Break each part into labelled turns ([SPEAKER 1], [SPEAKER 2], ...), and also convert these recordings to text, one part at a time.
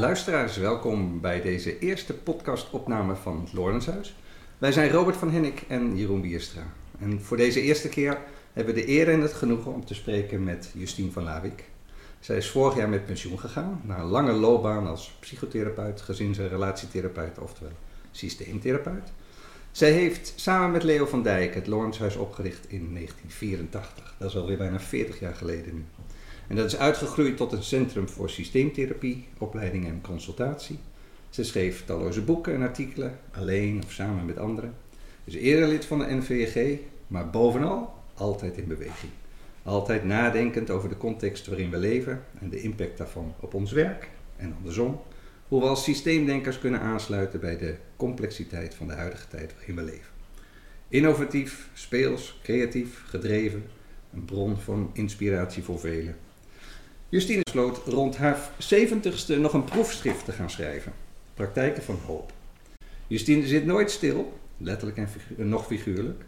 [SPEAKER 1] luisteraars, welkom bij deze eerste podcastopname van het Lorenshuis. Wij zijn Robert van Hennik en Jeroen Bierstra. En voor deze eerste keer hebben we de eer en het genoegen om te spreken met Justine van Lawik. Zij is vorig jaar met pensioen gegaan na een lange loopbaan als psychotherapeut, gezins- en relatietherapeut, oftewel systeemtherapeut. Zij heeft samen met Leo van Dijk het Lorenshuis opgericht in 1984. Dat is alweer bijna 40 jaar geleden nu. En dat is uitgegroeid tot een centrum voor systeemtherapie, opleiding en consultatie. Ze schreef talloze boeken en artikelen, alleen of samen met anderen. Is eerder lid van de NVG, maar bovenal altijd in beweging. Altijd nadenkend over de context waarin we leven en de impact daarvan op ons werk en andersom. Hoe we als systeemdenkers kunnen aansluiten bij de complexiteit van de huidige tijd waarin we leven. Innovatief, speels, creatief, gedreven, een bron van inspiratie voor velen. Justine besloot rond haar 70ste nog een proefschrift te gaan schrijven. Praktijken van hoop. Justine zit nooit stil, letterlijk en nog figuurlijk.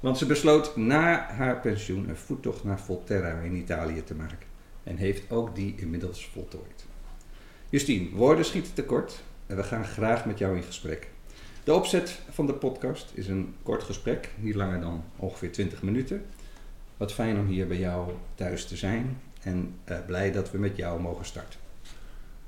[SPEAKER 1] Want ze besloot na haar pensioen een voettocht naar Volterra in Italië te maken. En heeft ook die inmiddels voltooid. Justine, woorden schieten tekort en we gaan graag met jou in gesprek. De opzet van de podcast is een kort gesprek, niet langer dan ongeveer 20 minuten. Wat fijn om hier bij jou thuis te zijn en uh, blij dat we met jou mogen starten.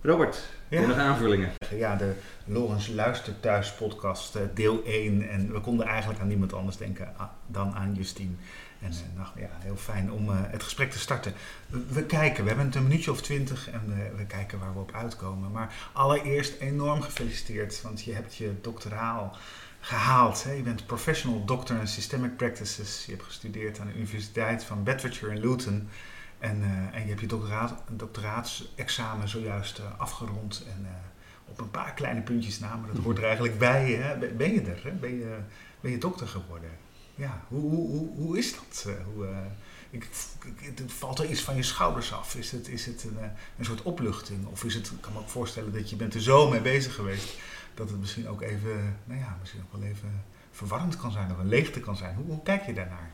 [SPEAKER 1] Robert, ja. nog aanvullingen?
[SPEAKER 2] Ja, de Lorens Luister Thuis podcast, uh, deel 1. En we konden eigenlijk aan niemand anders denken uh, dan aan Justine. En nou, ja, heel fijn om het gesprek te starten. We, we, kijken, we hebben het een minuutje of twintig en we kijken waar we op uitkomen. Maar allereerst enorm gefeliciteerd, want je hebt je doctoraal gehaald. Hè? Je bent professional doctor in systemic practices. Je hebt gestudeerd aan de Universiteit van Bedfordshire in Luton. En, uh, en je hebt je doctoraat, doctoraatsexamen zojuist uh, afgerond. En uh, op een paar kleine puntjes na, maar dat hoort er eigenlijk bij. Hè? Ben je er? Hè? Ben, je, ben je dokter geworden? Ja, hoe, hoe, hoe, hoe is dat? Hoe, ik, ik, valt er iets van je schouders af? Is het, is het een, een soort opluchting? Of is het, ik kan me ook voorstellen dat je bent er zo mee bezig geweest... dat het misschien ook even, nou ja, misschien wel even verwarrend kan zijn... of een leegte kan zijn. Hoe, hoe kijk je daarnaar?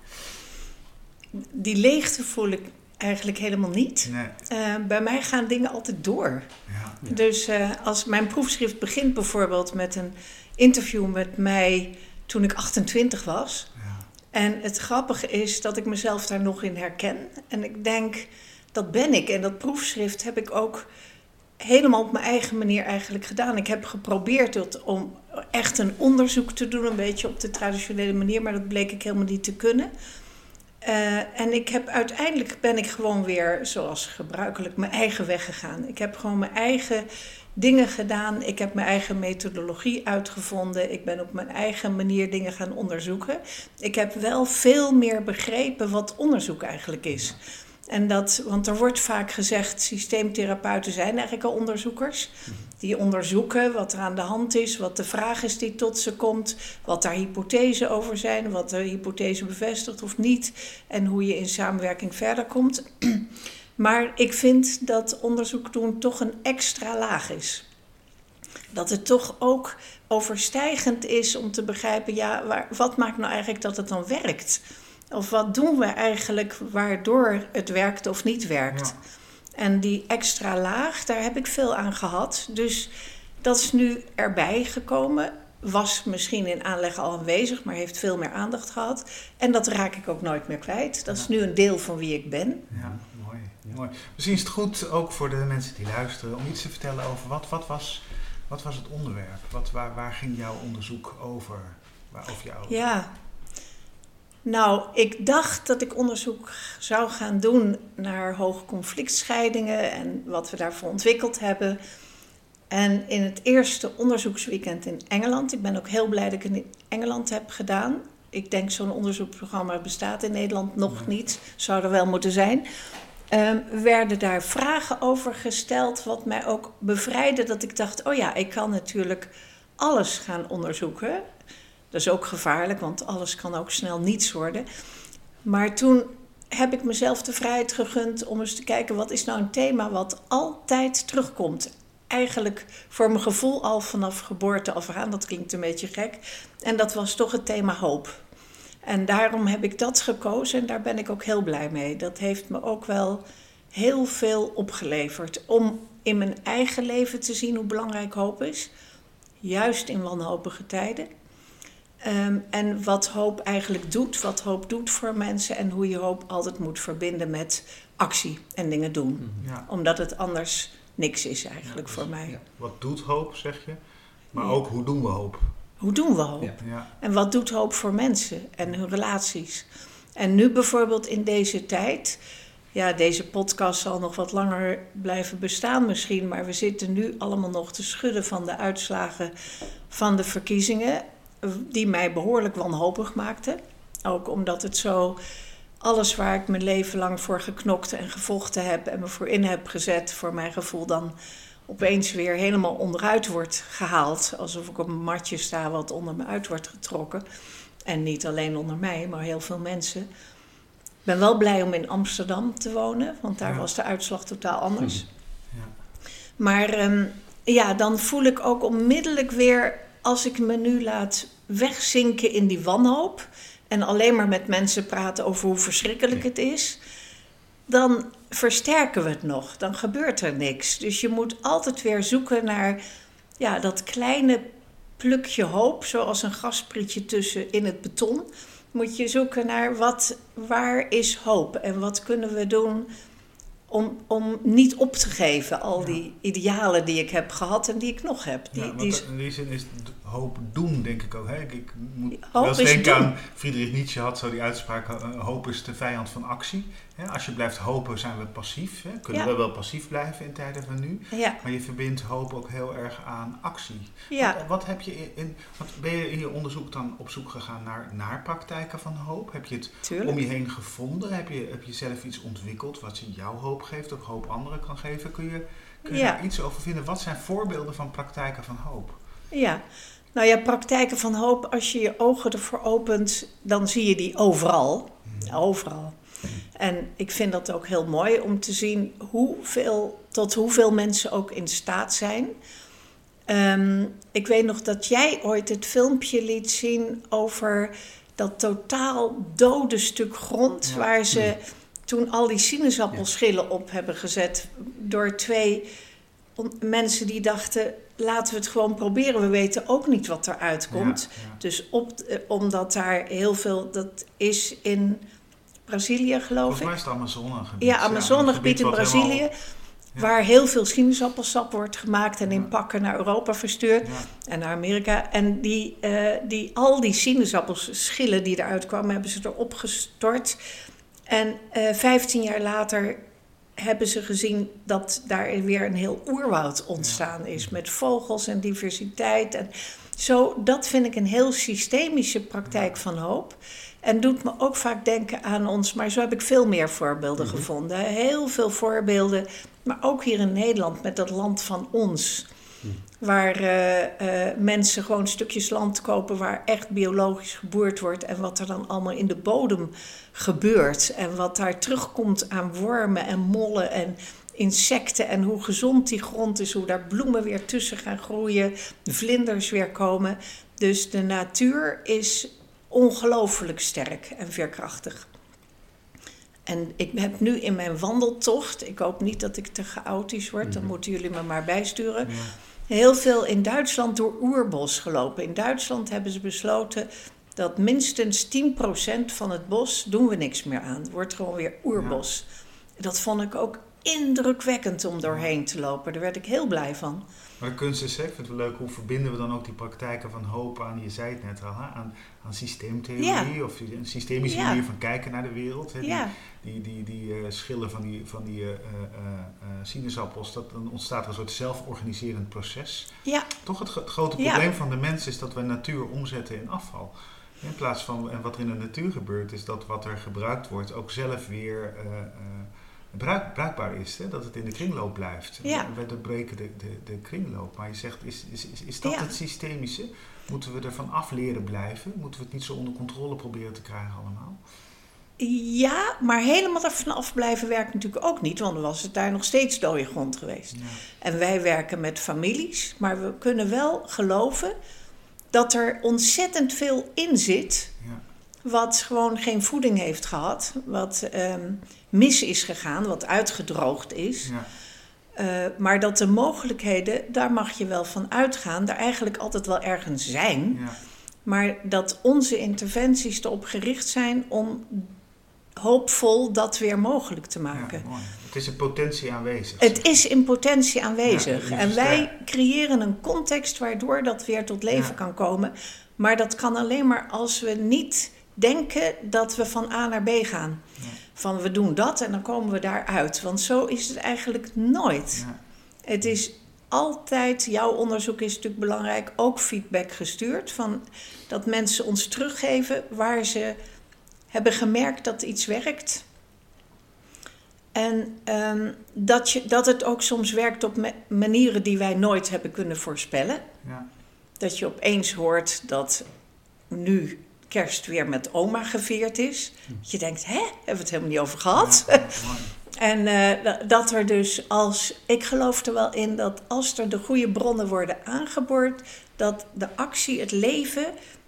[SPEAKER 3] Die leegte voel ik eigenlijk helemaal niet. Nee. Uh, bij mij gaan dingen altijd door. Ja. Dus uh, als mijn proefschrift begint bijvoorbeeld met een interview met mij toen ik 28 was. Ja. En het grappige is dat ik mezelf daar nog in herken. En ik denk, dat ben ik. En dat proefschrift heb ik ook helemaal op mijn eigen manier eigenlijk gedaan. Ik heb geprobeerd om echt een onderzoek te doen, een beetje op de traditionele manier, maar dat bleek ik helemaal niet te kunnen. Uh, en ik heb uiteindelijk ben ik gewoon weer, zoals gebruikelijk, mijn eigen weg gegaan. Ik heb gewoon mijn eigen dingen gedaan. Ik heb mijn eigen methodologie uitgevonden. Ik ben op mijn eigen manier dingen gaan onderzoeken. Ik heb wel veel meer begrepen wat onderzoek eigenlijk is. En dat, want er wordt vaak gezegd, systeemtherapeuten zijn eigenlijk al onderzoekers. Die onderzoeken wat er aan de hand is, wat de vraag is die tot ze komt, wat daar hypothesen over zijn, wat de hypothese bevestigt of niet en hoe je in samenwerking verder komt. Maar ik vind dat onderzoek doen toch een extra laag is. Dat het toch ook overstijgend is om te begrijpen, ja, waar, wat maakt nou eigenlijk dat het dan werkt? Of wat doen we eigenlijk waardoor het werkt of niet werkt? En die extra laag, daar heb ik veel aan gehad. Dus dat is nu erbij gekomen. Was misschien in aanleg al aanwezig, maar heeft veel meer aandacht gehad. En dat raak ik ook nooit meer kwijt. Dat is nu een deel van wie ik ben.
[SPEAKER 2] Ja, mooi. mooi. Misschien is het goed ook voor de mensen die luisteren om iets te vertellen over wat, wat, was, wat was het onderwerp? Wat, waar, waar ging jouw onderzoek over? Waar, over jou?
[SPEAKER 3] Ja, nou, ik dacht dat ik onderzoek zou gaan doen naar hoge conflictscheidingen en wat we daarvoor ontwikkeld hebben. En in het eerste onderzoeksweekend in Engeland, ik ben ook heel blij dat ik het in Engeland heb gedaan. Ik denk zo'n onderzoeksprogramma bestaat in Nederland nog niet, zou er wel moeten zijn. Um, werden daar vragen over gesteld, wat mij ook bevrijdde dat ik dacht: oh ja, ik kan natuurlijk alles gaan onderzoeken. Dat is ook gevaarlijk, want alles kan ook snel niets worden. Maar toen heb ik mezelf de vrijheid gegund om eens te kijken wat is nou een thema wat altijd terugkomt. Eigenlijk voor mijn gevoel al vanaf geboorte af aan, dat klinkt een beetje gek. En dat was toch het thema hoop. En daarom heb ik dat gekozen en daar ben ik ook heel blij mee. Dat heeft me ook wel heel veel opgeleverd. Om in mijn eigen leven te zien hoe belangrijk hoop is. Juist in wanhopige tijden. Ehm, en wat hoop eigenlijk doet, wat hoop doet voor mensen en hoe je hoop altijd moet verbinden met actie en dingen doen. Mhm. Omdat het anders niks is eigenlijk voor mij.
[SPEAKER 2] Wat doet hoop, zeg je? Maar ook hoe doen we hoop?
[SPEAKER 3] Hoe doen we hoop? En wat doet hoop voor mensen en hun relaties? En nu bijvoorbeeld in deze tijd, ja, deze podcast zal nog wat langer blijven bestaan misschien, maar we zitten nu allemaal nog te schudden van de uitslagen van de verkiezingen, die mij behoorlijk wanhopig maakten. Ook omdat het zo alles waar ik mijn leven lang voor geknokt en gevochten heb en me voor in heb gezet, voor mijn gevoel dan opeens weer helemaal onderuit wordt gehaald. Alsof ik op een matje sta wat onder me uit wordt getrokken. En niet alleen onder mij, maar heel veel mensen. Ik ben wel blij om in Amsterdam te wonen, want daar was de uitslag totaal anders. Hm. Ja. Maar ehm, ja, dan voel ik ook onmiddellijk weer, als ik me nu laat wegzinken in die wanhoop en alleen maar met mensen praten over hoe verschrikkelijk het is, dan versterken we het nog. Dan gebeurt er niks. Dus je moet altijd weer zoeken naar ja, dat kleine plukje hoop, zoals een gasprietje tussen in het beton. Moet je zoeken naar wat, waar is hoop en wat kunnen we doen om, om niet op te geven al die idealen die ik heb gehad en die ik nog heb. Die,
[SPEAKER 2] ja, die in die zin is hoop doen, denk ik ook. Hè? Ik, moet hoop wel eens denken aan Friedrich Nietzsche had zo die uitspraak: eh, hoop is de vijand van actie. Als je blijft hopen, zijn we passief. Hè? Kunnen we wel passief blijven in tijden van nu. Ja. Maar je verbindt hoop ook heel erg aan actie. Ja. Wat, wat heb je in, wat ben je in je onderzoek dan op zoek gegaan naar, naar praktijken van hoop? Heb je het om je heen gevonden? Heb je, heb je zelf iets ontwikkeld wat je jouw hoop geeft, ook hoop anderen kan geven? Kun je, kun je daar iets over vinden? Wat zijn voorbeelden van praktijken van hoop?
[SPEAKER 3] Ja, nou ja, praktijken van hoop, als je je ogen ervoor opent, dan zie je die overal. Mhm. Overal. En ik vind dat ook heel mooi om te zien hoeveel, tot hoeveel mensen ook in staat zijn. Ehm, ik weet nog dat jij ooit het filmpje liet zien over dat totaal dode stuk grond. Waar ze toen al die sinaasappelschillen op hebben gezet. Door twee mensen die dachten: laten we het gewoon proberen. We weten ook niet wat eruit komt. Dus op, eh, omdat daar heel veel. Dat is in Brazilië, geloof
[SPEAKER 2] Volgens
[SPEAKER 3] ik.
[SPEAKER 2] mij is het
[SPEAKER 3] Amazonegebied. Ja, Amazonegebied in Brazilië. Waar heel veel sinaasappelsap wordt gemaakt en in pakken naar Europa verstuurd en naar Amerika. En die, uh, die, al die sinaasappelschillen die eruit kwamen, hebben ze erop gestort. En uh, eh, 15 jaar later hebben ze gezien dat daar weer een heel oerwoud ontstaan is. Met vogels en diversiteit. En zo, dat vind ik een heel systemische praktijk van hoop. En doet me ook vaak denken aan ons, maar zo heb ik veel meer voorbeelden mhm. gevonden. Heel veel voorbeelden, maar ook hier in Nederland met dat land van ons. Mhm. Waar uh, uh, mensen gewoon stukjes land kopen waar echt biologisch geboerd wordt. En wat er dan allemaal in de bodem gebeurt. En wat daar terugkomt aan wormen en mollen en insecten. En hoe gezond die grond is. Hoe daar bloemen weer tussen gaan groeien. Vlinders weer komen. Dus de natuur is ongelooflijk sterk en veerkrachtig. En ik heb nu in mijn wandeltocht, ik hoop niet dat ik te chaotisch word, dan mhm. moeten jullie me maar bijsturen. Heel veel in Duitsland door oerbos gelopen. In Duitsland hebben ze besloten dat minstens 10% van het bos doen we niks meer aan. Het wordt gewoon weer oerbos. Dat vond ik ook indrukwekkend om doorheen te lopen. Daar werd ik heel blij van.
[SPEAKER 2] Maar de kunst is, ik vind het wel leuk, hoe verbinden we dan ook die praktijken van hoop aan, je zei het net al, aan, aan systeemtheorie of een systemische manier van kijken naar de wereld. Hè? Die, die, die, die uh, schillen van die, van die uh, sinaasappels, dat, dan ontstaat er een soort zelforganiserend proces. Ja. Toch het, het grote probleem van de mens is dat we natuur omzetten in afval. In plaats van, en wat er in de natuur gebeurt, is dat wat er gebruikt wordt ook zelf weer bruik, bruikbaar is. Hè? Dat het in de kringloop blijft. Ja. We doorbreken de, de, de kringloop. Maar je zegt, is, is, is, is dat het systemische? Moeten we ervan af leren blijven? Moeten we het niet zo onder controle proberen te krijgen allemaal?
[SPEAKER 3] Ja, maar helemaal ervan af blijven werkt natuurlijk ook niet, want dan was het daar nog steeds dode grond geweest. Ja. En wij werken met families, maar we kunnen wel geloven dat er ontzettend veel in zit wat gewoon geen voeding heeft gehad, wat ehm, mis is gegaan, wat uitgedroogd is. Ja. Eh, maar dat de mogelijkheden, daar mag je wel van uitgaan, daar eigenlijk altijd wel ergens zijn. Ja. Maar dat onze interventies erop gericht zijn om hoopvol dat weer mogelijk te maken.
[SPEAKER 2] Ja, het is in potentie aanwezig.
[SPEAKER 3] Het is in potentie aanwezig. en wij creëren een context waardoor dat weer tot leven kan komen. Maar dat kan alleen maar als we niet denken dat we van A naar B gaan. Van we doen dat en dan komen we daaruit. Want zo is het eigenlijk nooit. Het is altijd, jouw onderzoek is natuurlijk belangrijk, ook feedback gestuurd. Van dat mensen ons teruggeven waar ze hebben gemerkt dat iets werkt. En ehm, dat, je, dat het ook soms werkt op manieren die wij nooit hebben kunnen voorspellen. Ja. Dat je opeens hoort dat nu kerst weer met oma gevierd is. Dat je denkt, hè, hebben we het helemaal niet over gehad? en uh, dat er dus als, ik geloof er wel in dat als er de goede bronnen worden aangeboord, dat de actie, het leven,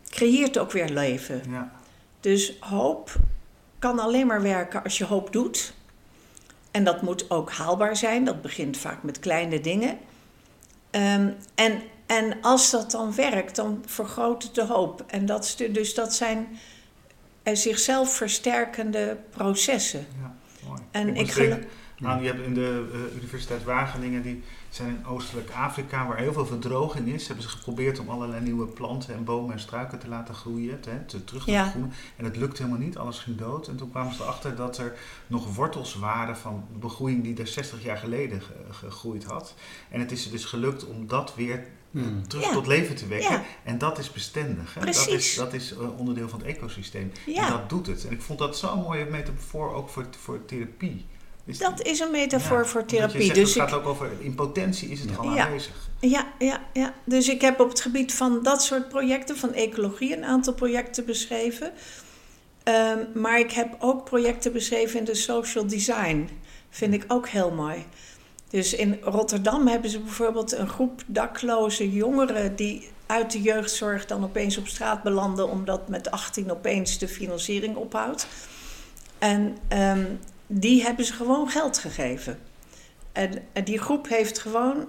[SPEAKER 3] creëert ook weer leven. Ja. Dus hoop kan alleen maar werken als je hoop doet. En dat moet ook haalbaar zijn. Dat begint vaak met kleine dingen. Um, en, en als dat dan werkt, dan vergroot het de hoop. En dat, dus dat zijn uh, zichzelf versterkende processen. Ja,
[SPEAKER 2] mooi. En ik, ik geloof. Nou, je hebt in de uh, Universiteit Wageningen die zijn in Oostelijk Afrika, waar heel veel verdroging is, hebben ze geprobeerd om allerlei nieuwe planten en bomen en struiken te laten groeien, te, te terug te ja. groeien. En het lukte helemaal niet, alles ging dood. En toen kwamen ze erachter dat er nog wortels waren van de begroeiing die er 60 jaar geleden gegroeid had. En het is er dus gelukt om dat weer hmm. terug tot leven te wekken. En dat is bestendig. Hè? Dat is, dat is uh, onderdeel van het ecosysteem. En dat doet het. En ik vond dat zo'n mooie metafoor ook voor, voor therapie
[SPEAKER 3] dat is een metafoor voor therapie.
[SPEAKER 2] Zegt, dus het gaat ook over in potentie is het ja. aanwezig.
[SPEAKER 3] Ja, ja, ja. Dus ik heb op het gebied van dat soort projecten, van ecologie, een aantal projecten beschreven. Um, maar ik heb ook projecten beschreven in de social design. Vind ik ook heel mooi. Dus in Rotterdam hebben ze bijvoorbeeld een groep dakloze jongeren die uit de jeugdzorg dan opeens op straat belanden omdat met 18 opeens de financiering ophoudt. En um, die hebben ze gewoon geld gegeven. En, en die groep heeft gewoon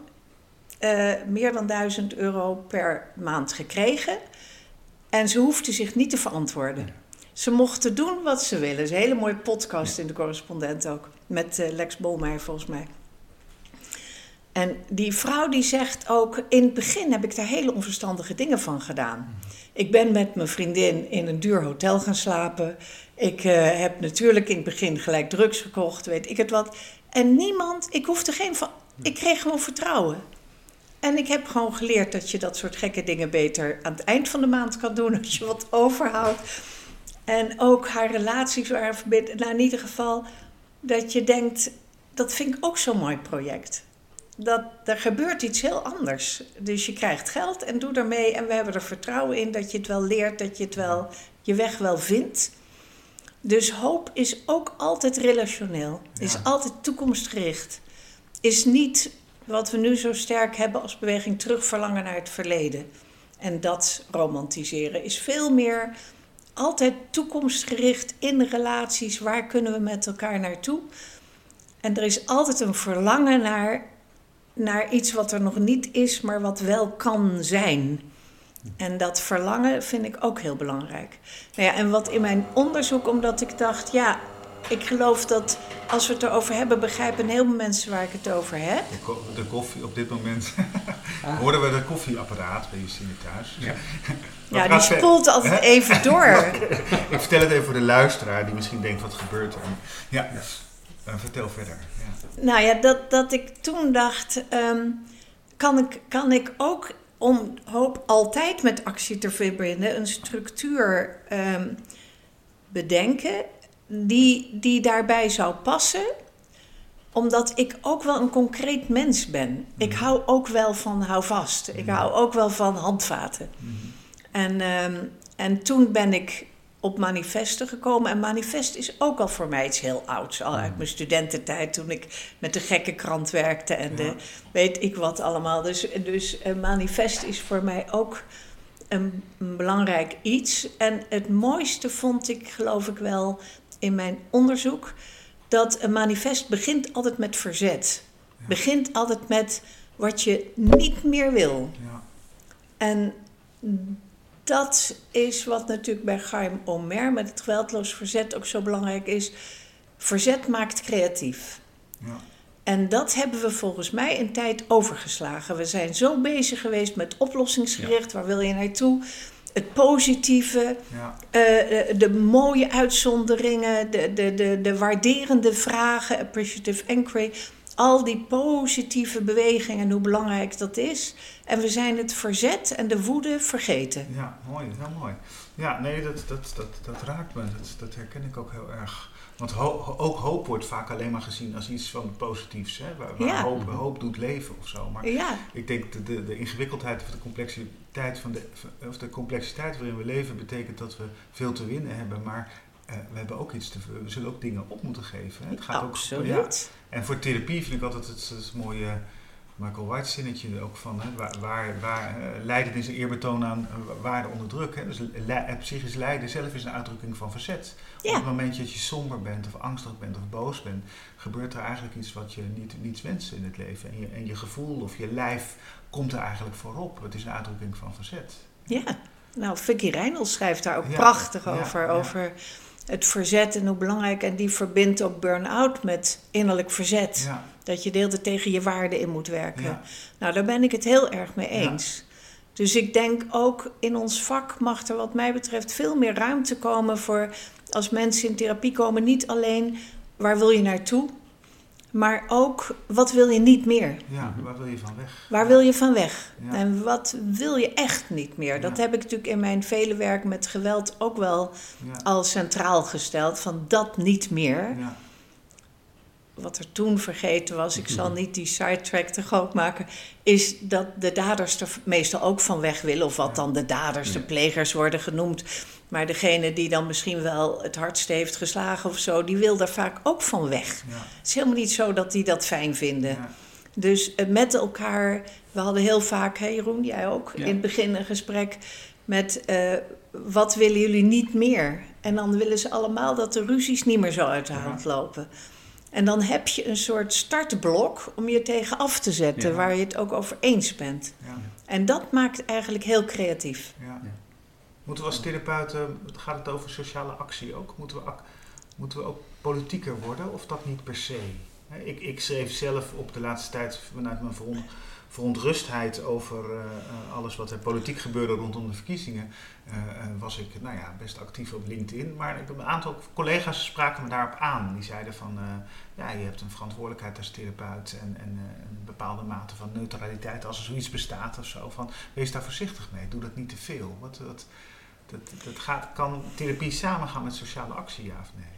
[SPEAKER 3] uh, meer dan 1000 euro per maand gekregen. En ze hoefden zich niet te verantwoorden. Ze mochten doen wat ze willen. Het is een hele mooie podcast in de correspondent ook. Met uh, Lex Bolmeijer volgens mij. En die vrouw die zegt ook, in het begin heb ik daar hele onverstandige dingen van gedaan. Ik ben met mijn vriendin in een duur hotel gaan slapen. Ik uh, heb natuurlijk in het begin gelijk drugs gekocht, weet ik het wat. En niemand, ik hoefde geen van. Ik kreeg gewoon vertrouwen. En ik heb gewoon geleerd dat je dat soort gekke dingen beter aan het eind van de maand kan doen als je wat overhoudt. En ook haar relaties waren. Nou, in ieder geval dat je denkt, dat vind ik ook zo'n mooi project. Dat er gebeurt iets heel anders. Dus je krijgt geld en doe ermee. En we hebben er vertrouwen in dat je het wel leert, dat je het wel, je weg wel vindt. Dus hoop is ook altijd relationeel, is altijd toekomstgericht. Is niet wat we nu zo sterk hebben als beweging terugverlangen naar het verleden. En dat romantiseren is veel meer altijd toekomstgericht in relaties. Waar kunnen we met elkaar naartoe? En er is altijd een verlangen naar, naar iets wat er nog niet is, maar wat wel kan zijn. En dat verlangen vind ik ook heel belangrijk. Nou ja, en wat in mijn onderzoek, omdat ik dacht, ja, ik geloof dat als we het erover hebben, begrijpen een heleboel mensen waar ik het over heb.
[SPEAKER 2] De, koffie op dit moment. Ah. Hoorden we de koffieapparaat bij Justine thuis. Ja,
[SPEAKER 3] ja die spoelt altijd even door.
[SPEAKER 2] ik vertel het even voor de luisteraar die misschien denkt, wat gebeurt er? Ja, vertel verder.
[SPEAKER 3] Ja. Nou ja, dat, dat ik toen dacht, um, kan, ik, kan ik ook om hoop altijd met actie te verbinden, een structuur um, bedenken die, die daarbij zou passen omdat ik ook wel een concreet mens ben. Ik mhm. hou ook wel van houvast. Ik mhm. hou ook wel van handvaten. Mhm. En, um, en toen ben ik op manifesten gekomen. En manifest is ook al voor mij iets heel ouds. Al uit mijn studententijd toen ik met de gekke krant werkte en de weet ik wat allemaal. Dus, dus manifest is voor mij ook een, een, belangrijk iets. En het mooiste vond ik, geloof ik wel, in mijn onderzoek, dat een manifest begint altijd met verzet. Begint altijd met wat je niet meer wil. Ja. En dat is wat natuurlijk bij Chaim Omer met het geweldloos verzet ook zo belangrijk is. Verzet maakt creatief. Ja. En dat hebben we volgens mij een tijd overgeslagen. We zijn zo bezig geweest met oplossingsgericht. Waar wil je naartoe? Het positieve, ja. uh, de mooie uitzonderingen, de, de, de, de waarderende vragen, appreciative inquiry. Al die positieve bewegingen, hoe belangrijk dat is. En we zijn het verzet en de woede vergeten.
[SPEAKER 2] Ja, mooi, heel mooi. Ja, nee, dat, dat, dat, dat raakt me. Dat, dat herken ik ook heel erg. Want ook hoop wordt vaak alleen maar gezien als iets van positiefs. Hè? Waar, waar hoop, hoop, doet leven of zo. Maar ja. ik denk de, de, de ingewikkeldheid of de complexiteit, van de, of de complexiteit waarin we leven betekent dat we veel te winnen hebben. Maar uh, we hebben ook iets te we zullen ook dingen op moeten geven. Hè?
[SPEAKER 3] Het gaat Absoluut.
[SPEAKER 2] Ook, ja. En voor therapie vind ik altijd het, het mooie Michael White zinnetje ook van hè, waar, waar, waar uh, lijden is een eerbetoon aan uh, waarde onder druk. Hè. Dus psychisch lijden zelf is een uitdrukking van verzet. Op het moment dat je somber bent of angstig bent of boos bent, gebeurt er eigenlijk iets wat je niet, niet wenst in het leven. En je, en je gevoel of je lijf komt er eigenlijk voorop. Het is een uitdrukking van verzet.
[SPEAKER 3] Ja, nou Vicky Reynolds schrijft daar ook prachtig over. over het verzet en hoe belangrijk. En die verbindt ook burn-out met innerlijk verzet. Dat je deelde tegen je waarden in moet werken. Nou, daar ben ik het heel erg mee eens. Dus ik denk ook in ons vak mag er wat mij betreft veel meer ruimte komen voor als mensen in therapie komen, niet alleen waar wil je naartoe, maar ook wat wil je niet meer?
[SPEAKER 2] Ja, waar wil je van weg?
[SPEAKER 3] Waar wil je van weg? En wat wil je echt niet meer? Dat heb ik natuurlijk in mijn vele werk met geweld ook wel al centraal gesteld. Van dat niet meer. Wat er toen vergeten was, ik zal niet die sidetrack te groot maken, is dat de daders er meestal ook van weg willen. Of wat dan de daders, de plegers worden genoemd. Maar degene die dan misschien wel het hardst heeft geslagen of zo, die wil daar vaak ook van weg. Het is helemaal niet zo dat die dat fijn vinden. Ja. Dus eh, met elkaar, we hadden heel vaak, hè Jeroen, jij ook, in het begin een gesprek met uh, wat willen jullie niet meer? En dan willen ze allemaal dat de ruzies niet meer zo uit de hand lopen. En dan heb je een soort startblok om je tegen af te zetten, waar je het ook over eens bent. En dat maakt eigenlijk heel creatief. Ja.
[SPEAKER 2] Moeten we als therapeuten, gaat het over sociale actie ook? Moeten we, moeten we ook politieker worden of dat niet per se? Ik, ik schreef zelf op de laatste tijd vanuit mijn verontrustheid over uh, alles wat er politiek gebeurde rondom de verkiezingen, uh, was ik nou ja, best actief op LinkedIn. Maar een aantal collega's spraken me daarop aan. Die zeiden van, ja, je hebt een verantwoordelijkheid als therapeut en, en een bepaalde mate van neutraliteit als er zoiets bestaat of zo. Van, wees daar voorzichtig mee, doe dat niet te veel. Wat, dat, dat gaat, kan therapie samengaan met sociale actie, ja of nee?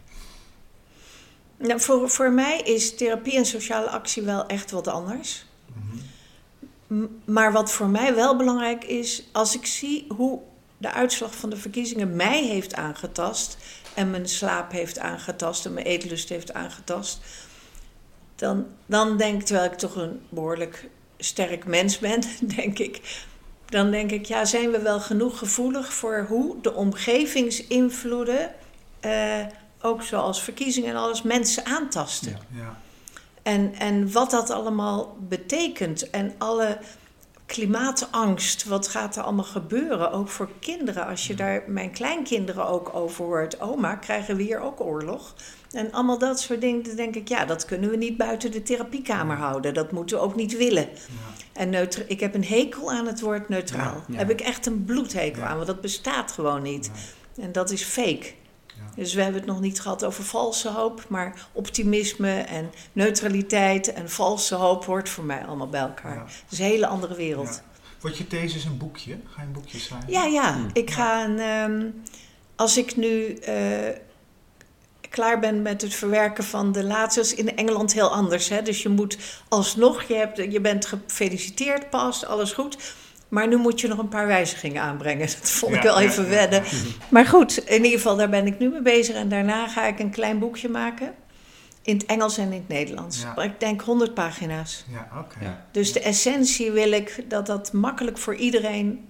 [SPEAKER 3] Nou, voor, voor mij is therapie en sociale actie wel echt wat anders. Maar wat voor mij wel belangrijk is, als ik zie hoe de uitslag van de verkiezingen mij heeft aangetast en mijn slaap heeft aangetast en mijn eetlust heeft aangetast, dan, dan denk ik, terwijl ik toch een behoorlijk sterk mens ben, denk ik, dan denk ik, ja, zijn we wel genoeg gevoelig voor hoe de omgevingsinvloeden, uh, ook zoals verkiezingen en alles, mensen aantasten. Ja. En, en wat dat allemaal betekent en alle klimaatangst, wat gaat er allemaal gebeuren, ook voor kinderen. Als je daar mijn kleinkinderen ook over hoort, oma, krijgen we hier ook oorlog? En allemaal dat soort dingen, dan denk ik, ja, dat kunnen we niet buiten de therapiekamer houden. Dat moeten we ook niet willen. Ja. En ik heb een hekel aan het woord neutraal. Ja, Heb ik echt een bloedhekel aan, want dat bestaat gewoon niet. En dat is fake. Dus we hebben het nog niet gehad over valse hoop, maar optimisme en neutraliteit en valse hoop hoort voor mij allemaal bij elkaar. Het is een hele andere wereld.
[SPEAKER 2] Wordt je thesis een boekje? Ga je een boekje schrijven?
[SPEAKER 3] Ja, ja. Hmm. Ik ga een. Ehm, als ik nu. Uh, klaar ben met het verwerken van de laatste. is in Engeland heel anders. Hè? Dus je moet alsnog, je, hebt, je bent gefeliciteerd pas, alles goed. Maar nu moet je nog een paar wijzigingen aanbrengen. Dat vond ik wel even wedden. Maar goed, in ieder geval, daar ben ik nu mee bezig. En daarna ga ik een klein boekje maken. In het Engels en in het Nederlands. Maar ik denk 100 pagina's. Ja, oké. Dus de essentie wil ik dat dat makkelijk voor iedereen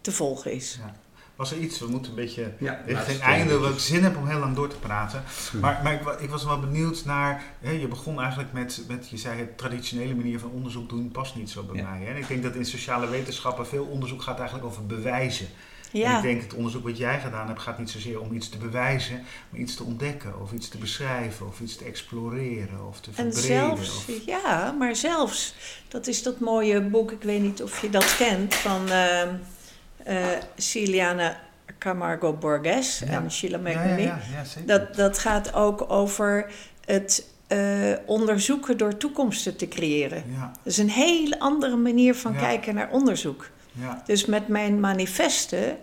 [SPEAKER 3] te volgen is.
[SPEAKER 2] Ja. Was er iets, we moeten een beetje ja, richting einde, wat ik zin heb om heel lang door te praten. Maar, maar ik, ik, was wel benieuwd naar, hè, je begon eigenlijk met, met, je zei het traditionele manier van onderzoek doen past niet zo bij mij. Hè? En ik denk dat in sociale wetenschappen veel onderzoek gaat eigenlijk over bewijzen. Ja. En ik denk het onderzoek wat jij gedaan hebt gaat niet zozeer om iets te bewijzen, maar iets te ontdekken of iets te beschrijven of iets te exploreren of te verbreden.
[SPEAKER 3] En zelfs, ja, maar zelfs, dat is dat mooie boek, ik weet niet of je dat kent, van uh, Ciliana Camargo Borges en Sheila McNamee. Dat, dat gaat ook over het uh, onderzoeken door toekomsten te creëren. Dat is een hele andere manier van kijken naar onderzoek. Ja. Dus met mijn manifesten,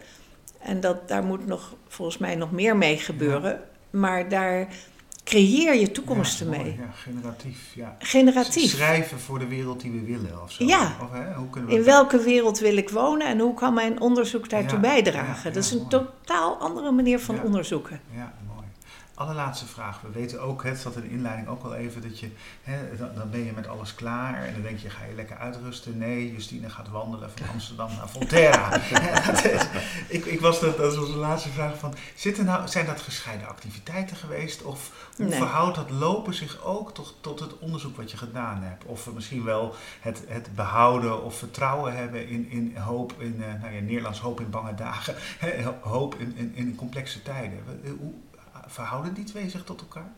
[SPEAKER 3] en dat, daar moet nog volgens mij nog meer mee gebeuren, maar daar creëer je toekomsten mee.
[SPEAKER 2] Ja, generatief. Ja.
[SPEAKER 3] Generatief.
[SPEAKER 2] Schrijven voor de wereld die we willen of zo.
[SPEAKER 3] Ja.
[SPEAKER 2] Of, hè, hoe
[SPEAKER 3] kunnen we In welke wereld wil ik wonen en hoe kan mijn onderzoek daartoe bijdragen? dat is een totaal andere manier van onderzoeken.
[SPEAKER 2] Ja, Allerlaatste vraag. We weten ook, het zat in de inleiding ook al even, dat je, hè, dan, dan, ben je met alles klaar en dan denk je, ga je lekker uitrusten? Nee, Justine gaat wandelen van Amsterdam naar Volterra. ik, ik was dat, dat was de laatste vraag van, zitten nou, zijn dat gescheiden activiteiten geweest? Of hoe verhoudt dat lopen zich ook tot, tot het onderzoek wat je gedaan hebt? Of misschien wel het, het behouden of vertrouwen hebben in, in hoop, in uh, nou ja, Nederlands hoop in bange dagen, hoop in, in, in complexe tijden. Hoe, verhouden die twee zich tot elkaar?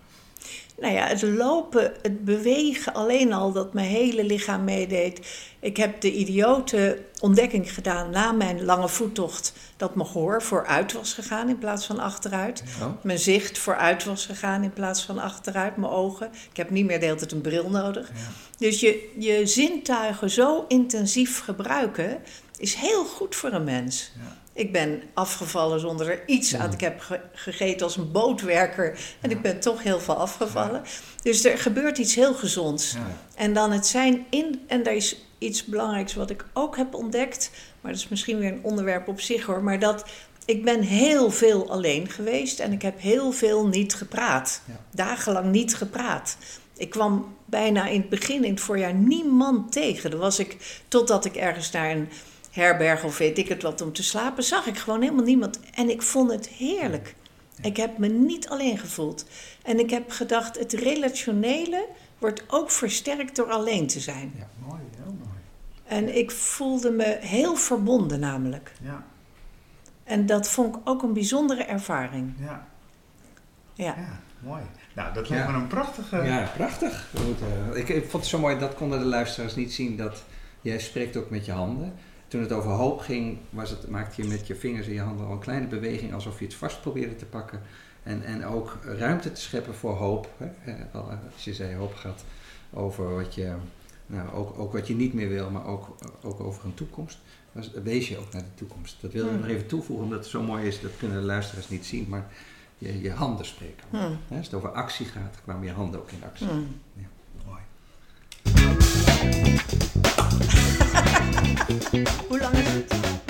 [SPEAKER 3] Nou ja, het lopen, het bewegen, alleen al dat mijn hele lichaam meedeed. Ik heb de idiote ontdekking gedaan na mijn lange voettocht dat mijn gehoor vooruit was gegaan in plaats van achteruit. Mijn zicht vooruit was gegaan in plaats van achteruit, mijn ogen. Ik heb niet meer de hele tijd een bril nodig. Dus je, je zintuigen zo intensief gebruiken is heel goed voor een mens. Ja. Ik ben afgevallen zonder er iets aan. Ik heb gegeten als een bootwerker en ik ben toch heel veel afgevallen. Dus er gebeurt iets heel gezonds. En dan het zijn in, en daar is iets belangrijks wat ik ook heb ontdekt, maar dat is misschien weer een onderwerp op zich hoor, maar dat ik ben heel veel alleen geweest en ik heb heel veel niet gepraat. Dagenlang niet gepraat. Ik kwam bijna in het begin, in het voorjaar, niemand tegen. Dan was ik, totdat ik ergens naar een herberg of weet ik het wat om te slapen, zag ik gewoon helemaal niemand. En ik vond het heerlijk. Ik heb me niet alleen gevoeld. En ik heb gedacht, het relationele wordt ook versterkt door alleen te zijn.
[SPEAKER 2] Ja, mooi, heel mooi.
[SPEAKER 3] En ik voelde me heel verbonden namelijk. Ja. En dat vond ik ook een bijzondere ervaring.
[SPEAKER 2] Ja. Ja, ja mooi. Nou, dat lijkt me een prachtige...
[SPEAKER 1] Ja, prachtig. Ik, ik vond het zo mooi, dat konden de luisteraars niet zien, dat jij spreekt ook met je handen. Toen het over hoop ging, was het, maakte je met je vingers en je handen al een kleine beweging alsof je het vast probeerde te pakken. En, en ook ruimte te scheppen voor hoop. Hè? Eh, eh, als je zei hoop gaat over wat je, nou, ook, ook wat je niet meer wil, maar ook, ook over een toekomst. Was, wees je ook naar de toekomst. Dat wilde ik hmm. nog even toevoegen, omdat het zo mooi is. Dat kunnen de luisteraars niet zien, maar je, je handen spreken. Hmm. Als het over actie gaat, kwamen je handen ook in actie. Hmm. Ja, mooi. 올라가셨죠?